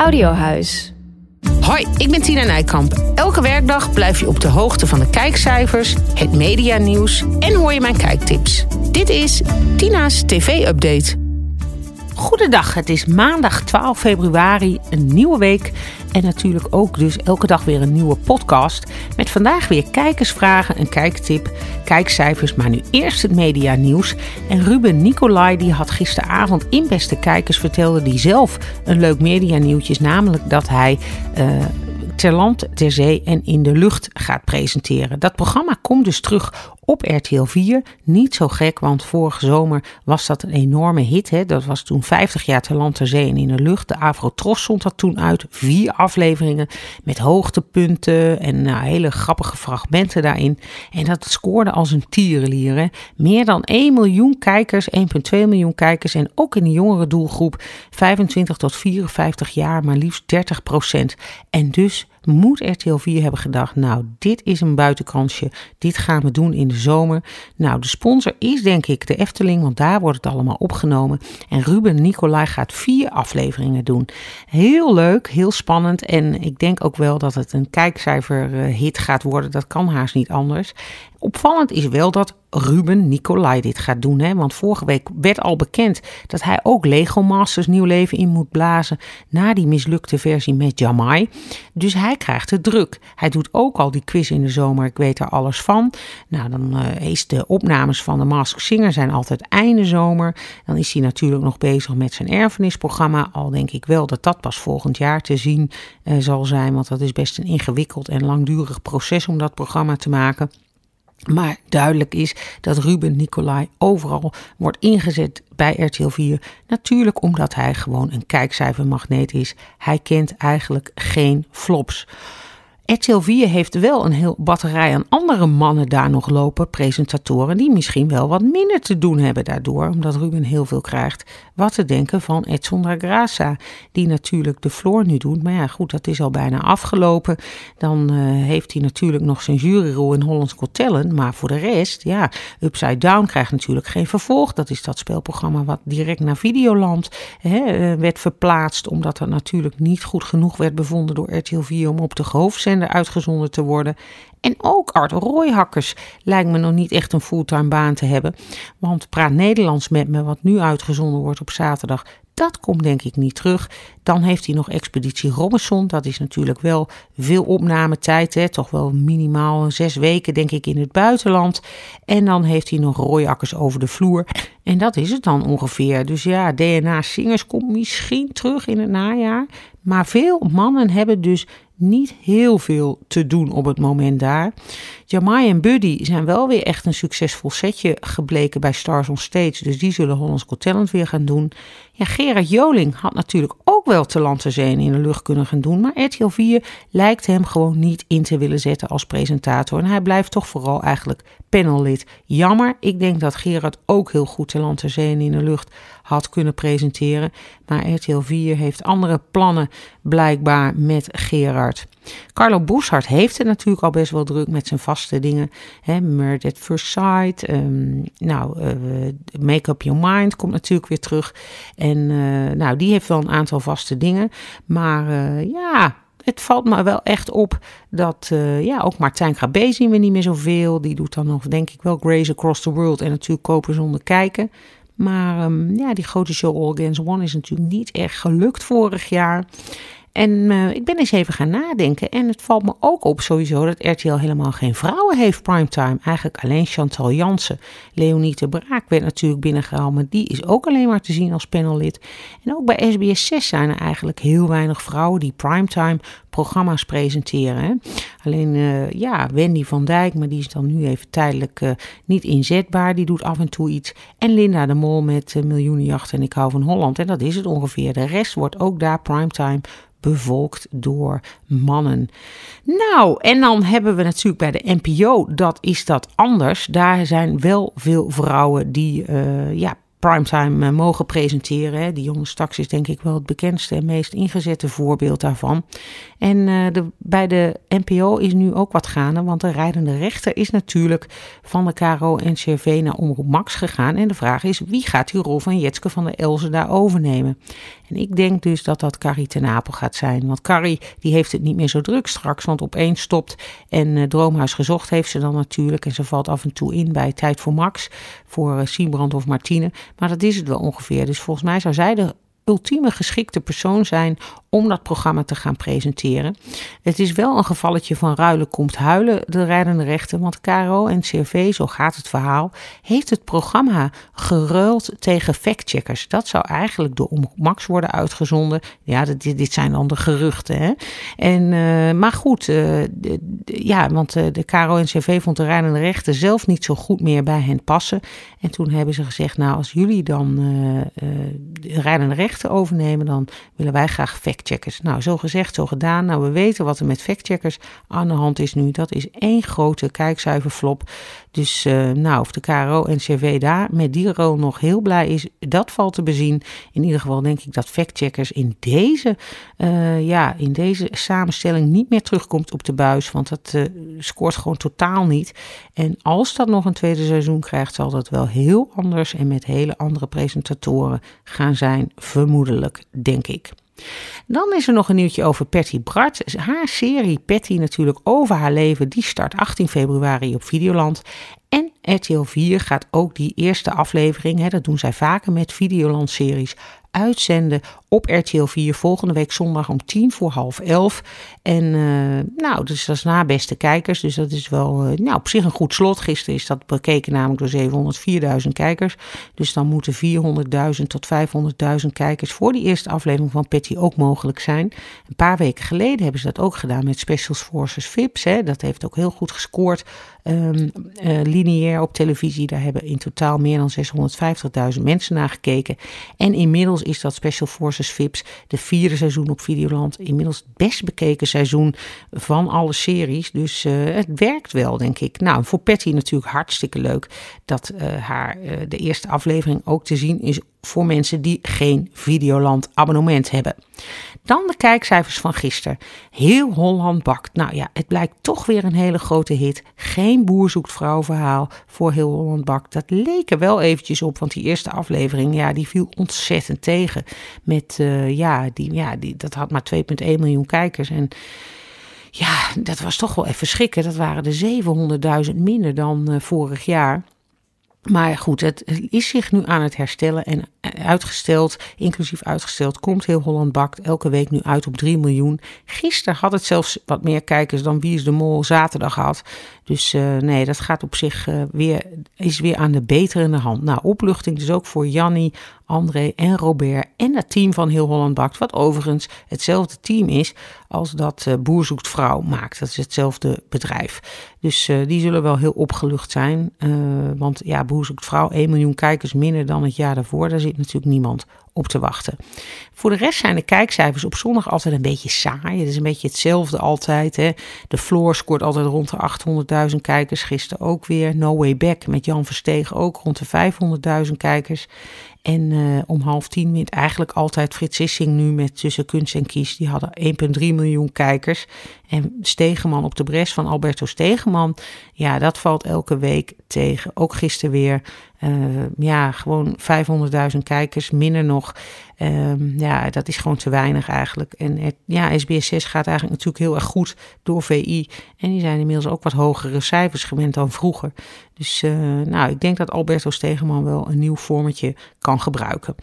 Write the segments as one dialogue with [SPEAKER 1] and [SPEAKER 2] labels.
[SPEAKER 1] Audiohuis.
[SPEAKER 2] Hoi, ik ben Tina Nijkamp. Elke werkdag blijf je op de hoogte van de kijkcijfers, het medianieuws en hoor je mijn kijktips. Dit is Tina's TV-update. Goedendag, het is maandag 12 februari, een nieuwe week en natuurlijk ook dus elke dag weer een nieuwe podcast. Met vandaag weer kijkersvragen, een kijktip, kijkcijfers, maar nu eerst het medianieuws. En Ruben Nicolai die had gisteravond in Beste Kijkers vertelde die zelf een leuk medianieuwtje is, namelijk dat hij... Uh, ter land, ter zee en in de lucht gaat presenteren. Dat programma komt dus terug op RTL 4. Niet zo gek, want vorige zomer was dat een enorme hit. Hè? Dat was toen 50 jaar ter land, ter zee en in de lucht. De Avrotros stond dat toen uit. Vier afleveringen met hoogtepunten en nou, hele grappige fragmenten daarin. En dat scoorde als een tierenlier. Hè? Meer dan 1 miljoen kijkers, 1,2 miljoen kijkers. En ook in de jongere doelgroep 25 tot 54 jaar, maar liefst 30 procent. En dus moet RTL 4 hebben gedacht, nou, dit is een buitenkansje. Dit gaan we doen in de zomer. Nou, de sponsor is denk ik de Efteling, want daar wordt het allemaal opgenomen. En Ruben Nicolai gaat vier afleveringen doen. Heel leuk, heel spannend. En ik denk ook wel dat het een kijkcijfer hit gaat worden. Dat kan haast niet anders. Opvallend is wel dat Ruben Nicolai dit gaat doen. Hè? Want vorige week werd al bekend dat hij ook Lego Masters nieuw leven in moet blazen. Na die mislukte versie met Jamai. Dus hij krijgt het druk. Hij doet ook al die quiz in de zomer. Ik weet er alles van. Nou, dan uh, is de opnames van de Mask Singer zijn altijd einde zomer. Dan is hij natuurlijk nog bezig met zijn erfenisprogramma. Al denk ik wel dat dat pas volgend jaar te zien uh, zal zijn. Want dat is best een ingewikkeld en langdurig proces om dat programma te maken. Maar duidelijk is dat Ruben Nicolai overal wordt ingezet bij RTL 4. Natuurlijk omdat hij gewoon een kijkcijfermagneet is. Hij kent eigenlijk geen flops. RTL 4 heeft wel een heel batterij aan andere mannen daar nog lopen, presentatoren, die misschien wel wat minder te doen hebben daardoor, omdat Ruben heel veel krijgt. Wat te denken van Edson Grasa, die natuurlijk de floor nu doet. Maar ja, goed, dat is al bijna afgelopen. Dan uh, heeft hij natuurlijk nog zijn juryrol in Hollands Got Talent. Maar voor de rest, ja, Upside Down krijgt natuurlijk geen vervolg. Dat is dat spelprogramma wat direct naar Videoland hè, uh, werd verplaatst, omdat er natuurlijk niet goed genoeg werd bevonden door RTL 4 om op de hoofdzender uitgezonden te worden. En ook Art Rooihakkers lijkt me nog niet echt een fulltime baan te hebben. Want Praat Nederlands met me, wat nu uitgezonden wordt op zaterdag, dat komt denk ik niet terug. Dan heeft hij nog Expeditie Robinson. Dat is natuurlijk wel veel opnametijd. Hè? Toch wel minimaal zes weken denk ik in het buitenland. En dan heeft hij nog rooiakkers over de vloer. En dat is het dan ongeveer. Dus ja, DNA Singers komt misschien terug in het najaar. Maar veel mannen hebben dus niet heel veel te doen op het moment daar. Jamai en Buddy zijn wel weer echt een succesvol setje gebleken bij Stars on Stage. Dus die zullen Hollands Got Talent weer gaan doen. Gerard Joling had natuurlijk ook wel te land in de lucht kunnen gaan doen. Maar RTL 4 lijkt hem gewoon niet in te willen zetten als presentator. En hij blijft toch vooral eigenlijk panellid. Jammer, ik denk dat Gerard ook heel goed te land in de lucht had kunnen presenteren. Maar RTL 4 heeft andere plannen blijkbaar met Gerard. Carlo Boeshart heeft het natuurlijk al best wel druk met zijn vaste dingen. Hè, Murder at First Sight. Um, nou, uh, Make Up Your Mind komt natuurlijk weer terug. En uh, nou, die heeft wel een aantal vaste dingen. Maar uh, ja, het valt me wel echt op dat ja, ook Martijn Grabé zien we niet meer zoveel. Die doet dan nog, denk ik wel, Grace Across the World en natuurlijk Kopen zonder kijken. Maar um, ja, die grote show All Against One is natuurlijk niet echt gelukt vorig jaar. En uh, ik ben eens even gaan nadenken. En het valt me ook op sowieso dat RTL helemaal geen vrouwen heeft primetime. Eigenlijk alleen Chantal Jansen. Leonie de Braak werd natuurlijk binnengehaald. Maar die is ook alleen maar te zien als panellid. En ook bij SBS 6 zijn er eigenlijk heel weinig vrouwen die primetime programma's presenteren. Alleen uh, ja, Wendy van Dijk, maar die is dan nu even tijdelijk uh, niet inzetbaar. Die doet af en toe iets. En Linda de Mol met Miljoenenjacht en Ik hou van Holland. En dat is het ongeveer. De rest wordt ook daar primetime bevolkt door mannen. Nou, en dan hebben we natuurlijk bij de NPO, dat is dat anders. Daar zijn wel veel vrouwen die uh, ja, primetime uh, mogen presenteren. Hè. Die jongen straks is denk ik wel het bekendste en meest ingezette voorbeeld daarvan. En de, bij de NPO is nu ook wat gaande, want de rijdende rechter is natuurlijk van de KRO en CRV naar Omroep Max gegaan. En de vraag is, wie gaat die rol van Jetske van der Elzen daar overnemen? En ik denk dus dat dat Carrie ten Apel gaat zijn. Want Carrie die heeft het niet meer zo druk straks, want opeens stopt en uh, Droomhuis gezocht heeft ze dan natuurlijk. En ze valt af en toe in bij Tijd voor Max, voor uh, of Martine. Maar dat is het wel ongeveer. Dus volgens mij zou zij de ultieme geschikte persoon zijn om dat programma te gaan presenteren. Het is wel een gevalletje van ruilen komt huilen, de rijdende rechten, want KRO en CRV, zo gaat het verhaal, heeft het programma geruild tegen factcheckers. Dat zou eigenlijk door Max worden uitgezonden. Ja, dit, dit zijn dan de geruchten. Hè? En, uh, maar goed, de, ja, want uh, de KRO en CRV vond de rijdende rechten zelf niet zo goed meer bij hen passen. En toen hebben ze gezegd, nou als jullie dan de rijdende rechten overnemen, dan willen wij graag fact factcheckers. Nou, zo gezegd, zo gedaan. Nou, we weten wat er met factcheckers aan de hand is nu. Dat is één grote kijkcijferflop. Dus uh, nou, of de KRO en CV daar met die rol nog heel blij is, dat valt te bezien. In ieder geval denk ik dat factcheckers in deze, uh, ja, in deze samenstelling niet meer terugkomt op de buis. Want dat uh, scoort gewoon totaal niet. En als dat nog een tweede seizoen krijgt, zal dat wel heel anders en met hele andere presentatoren gaan zijn. Vermoedelijk, denk ik. Dan is er nog een nieuwtje over Patty Bart. Haar serie Patty natuurlijk over haar leven, die start 18 februari op Videoland. En RTL 4 gaat ook die eerste aflevering, hè, dat doen zij vaker met Videoland-series, uitzenden op RTL 4 volgende week zondag om tien voor half elf. En uh, nou, dus dat is na beste kijkers. Dus dat is wel uh, nou, op zich een goed slot. Gisteren is dat bekeken namelijk door 704.000 kijkers. Dus dan moeten 400.000 tot 500.000 kijkers voor die eerste aflevering van Patty ook mogelijk zijn. Een paar weken geleden hebben ze dat ook gedaan met Special Forces VIPs. Hè. Dat heeft ook heel goed gescoord. Um, lineair op televisie. Daar hebben in totaal meer dan 650.000 mensen naar gekeken. En inmiddels is dat Special Forces VIPs de vierde seizoen op Videoland. Inmiddels het best bekeken seizoen van alle series. Dus uh, het werkt wel, denk ik. Nou, voor Patty natuurlijk hartstikke leuk dat uh, haar de eerste aflevering ook te zien is voor mensen die geen Videoland abonnement hebben. Dan de kijkcijfers van gisteren. Heel Holland bakt. Nou ja, het blijkt toch weer een hele grote hit. Geen boer zoekt vrouw verhaal voor Heel Holland bakt. Dat leek er wel eventjes op, want die eerste aflevering, ja, die viel ontzettend tegen. Met, uh, ja, die, ja die, dat had maar 2,1 miljoen kijkers. En ja, dat was toch wel even schrikken. Dat waren de 700.000 minder dan uh, vorig jaar. Maar goed, het is zich nu aan het herstellen en uitgesteld, inclusief uitgesteld, komt heel Holland Bakt elke week nu uit op 3 miljoen. Gisteren had het zelfs wat meer kijkers dan Wie is de Mol zaterdag had. Dus uh, nee, dat gaat op zich uh, weer, is weer aan de beterende hand. Nou, opluchting dus ook voor Jannie, André en Robert en het team van Heel Holland Bakt. Wat overigens hetzelfde team is als dat uh, Boer Zoekt Vrouw maakt. Dat is hetzelfde bedrijf. Dus uh, die zullen wel heel opgelucht zijn. Uh, want ja, Boer Zoekt Vrouw, 1 miljoen kijkers minder dan het jaar daarvoor. Daar zit natuurlijk niemand op te wachten. Voor de rest zijn de kijkcijfers op zondag altijd een beetje saai. Het is een beetje hetzelfde altijd. Hè. De Floor scoort altijd rond de 800.000 kijkers. Gisteren ook weer. No Way Back met Jan Verstegen ook rond de 500.000 kijkers. En uh, om half tien wint eigenlijk altijd Frits Sissing nu met Tussen Kunst en Kies. Die hadden 1,3 miljoen kijkers. En Stegeman op de bres van Alberto Stegeman. Ja, dat valt elke week tegen. Ook gisteren weer. Uh, ja, gewoon 500.000 kijkers, minder nog. Um, ja, dat is gewoon te weinig eigenlijk. En het, ja, SBS6 gaat eigenlijk natuurlijk heel erg goed door VI. En die zijn inmiddels ook wat hogere cijfers gewend dan vroeger. Dus uh, nou, ik denk dat Alberto Stegeman wel een nieuw vormetje kan gebruiken.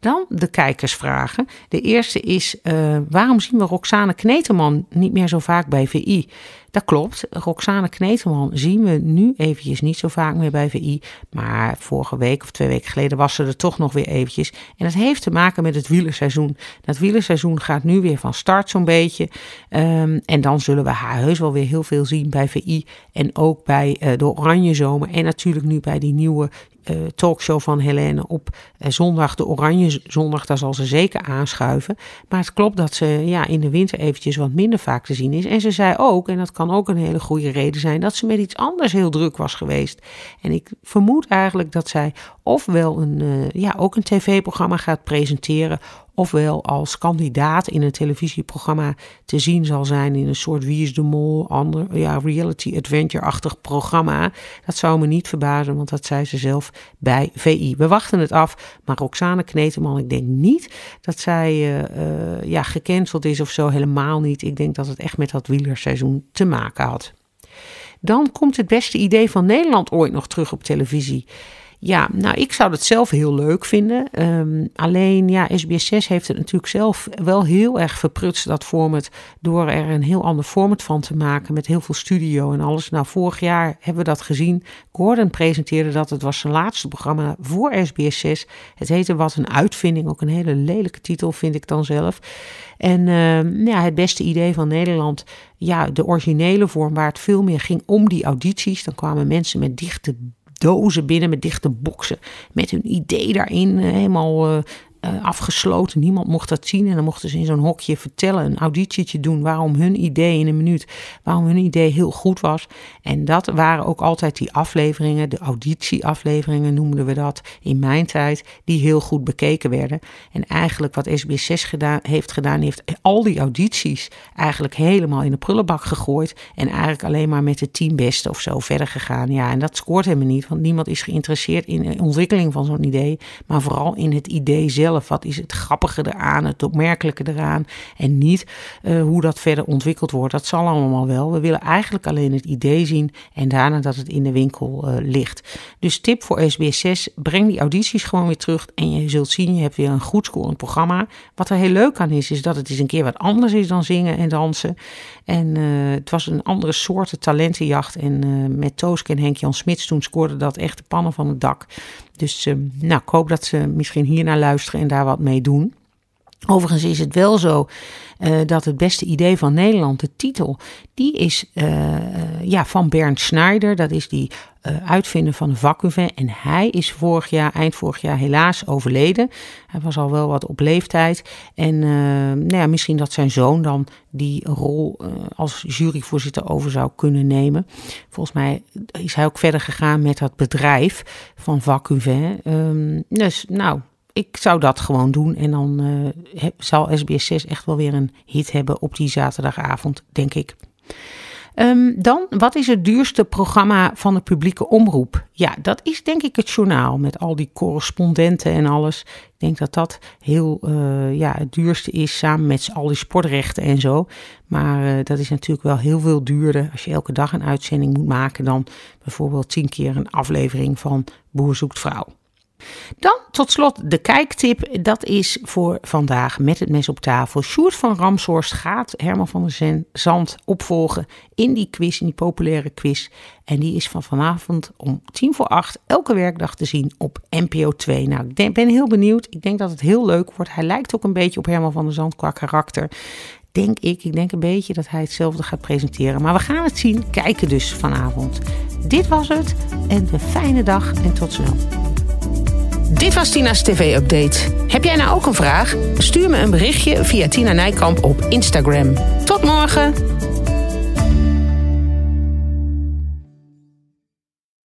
[SPEAKER 2] Dan de kijkersvragen. De eerste is, uh, waarom zien we Roxane Kneteman niet meer zo vaak bij VI? Dat klopt. Roxane Kneteman zien we nu eventjes niet zo vaak meer bij VI. Maar vorige week of twee weken geleden was ze er toch nog weer eventjes. En dat heeft te maken met het wielerseizoen. Dat wielerseizoen gaat nu weer van start zo'n beetje. Um, en dan zullen we haar heus wel weer heel veel zien bij VI. En ook bij uh, de Oranje Zomer. En natuurlijk nu bij die nieuwe uh, talkshow van Helene op uh, zondag, de Oranje Zondag, daar zal ze zeker aanschuiven. Maar het klopt dat ze ja, in de winter eventjes wat minder vaak te zien is. En ze zei ook, en dat kan ook een hele goede reden zijn, dat ze met iets anders heel druk was geweest. En ik vermoed eigenlijk dat zij ofwel een, uh, ja, ook een tv-programma gaat presenteren ofwel als kandidaat in een televisieprogramma te zien zal zijn in een soort Wie is de Mol, ander, ja, reality adventure-achtig programma. Dat zou me niet verbazen, want dat zei ze zelf bij VI. We wachten het af, maar Roxane Kneteman, ik denk niet dat zij uh, uh, ja, gecanceld is of zo, helemaal niet. Ik denk dat het echt met dat wielerseizoen te maken had. Dan komt het beste idee van Nederland ooit nog terug op televisie. Ja, nou, ik zou dat zelf heel leuk vinden. Um, alleen, ja, SBS6 heeft het natuurlijk zelf wel heel erg verprutst, dat format, door er een heel ander format van te maken met heel veel studio en alles. Nou, vorig jaar hebben we dat gezien. Gordon presenteerde dat. Het was zijn laatste programma voor SBS6. Het heette Wat een uitvinding. Ook een hele lelijke titel, vind ik dan zelf. En uh, ja, het beste idee van Nederland, ja, de originele vorm waar het veel meer ging om die audities. Dan kwamen mensen met dichte dozen binnen met dichte boksen. Met hun idee daarin eh, helemaal uh, afgesloten. Niemand mocht dat zien. En dan mochten ze in zo'n hokje vertellen, een auditietje doen waarom hun idee in een minuut, waarom hun idee heel goed was. En dat waren ook altijd die afleveringen, de auditieafleveringen noemden we dat in mijn tijd, die heel goed bekeken werden. En eigenlijk wat SBS6 gedaan, heeft gedaan, heeft al die audities eigenlijk helemaal in de prullenbak gegooid. En eigenlijk alleen maar met de tien beste of zo verder gegaan. Ja, en dat scoort helemaal niet, want niemand is geïnteresseerd in de ontwikkeling van zo'n idee, maar vooral in het idee zelf. Wat is het grappige eraan, het opmerkelijke eraan. En niet uh, hoe dat verder ontwikkeld wordt. Dat zal allemaal wel. We willen eigenlijk alleen het idee zien en daarna dat het in de winkel uh, ligt. Dus tip voor SBS6, breng die audities gewoon weer terug. En je zult zien, je hebt weer een goed scorend programma. Wat er heel leuk aan is, is dat het eens een keer wat anders is dan zingen en dansen. En uh, het was een andere soort talentenjacht. En met Toosk en Henk-Jan Smits toen scoorde dat echt de pannen van het dak. Dus uh, nou, ik hoop dat ze misschien hier naar luisteren en daar wat mee doen. Overigens is het wel zo uh, dat het beste idee van Nederland, de titel, die is uh, ja, van Bernd Schneider. Dat is die uitvinder van de vacuüm. En hij is vorig jaar, eind vorig jaar helaas overleden. Hij was al wel wat op leeftijd. En nou ja, misschien dat zijn zoon dan die rol als juryvoorzitter over zou kunnen nemen. Volgens mij is hij ook verder gegaan met dat bedrijf van vacuüm. Um, dus nou, ik zou dat gewoon doen. En dan uh, zal SBS6 echt wel weer een hit hebben op die zaterdagavond, denk ik. Um, dan, wat is het duurste programma van de publieke omroep? Ja, dat is denk ik het journaal met al die correspondenten en alles. Ik denk dat dat heel uh, ja, het duurste is, samen met al die sportrechten en zo. Maar uh, dat is natuurlijk wel heel veel duurder als je elke dag een uitzending moet maken dan bijvoorbeeld tien keer een aflevering van Boer zoekt vrouw. Dan tot slot de kijktip. Dat is voor vandaag met het mes op tafel. Sjoerd van Ramshorst gaat Herman van der Zand opvolgen in die quiz, in die populaire quiz. En die is van vanavond om tien voor acht elke werkdag te zien op NPO 2. Nou, ik ben heel benieuwd. Ik denk dat het heel leuk wordt. Hij lijkt ook een beetje op Herman van der Zand qua karakter. Denk ik. Ik denk een beetje dat hij hetzelfde gaat presenteren. Maar we gaan het zien. Kijken dus vanavond. Dit was het. En een fijne dag en tot snel.
[SPEAKER 1] Dit was Tina's TV-update. Heb jij nou ook een vraag? Stuur me een berichtje via Tina Nijkamp op Instagram. Tot morgen!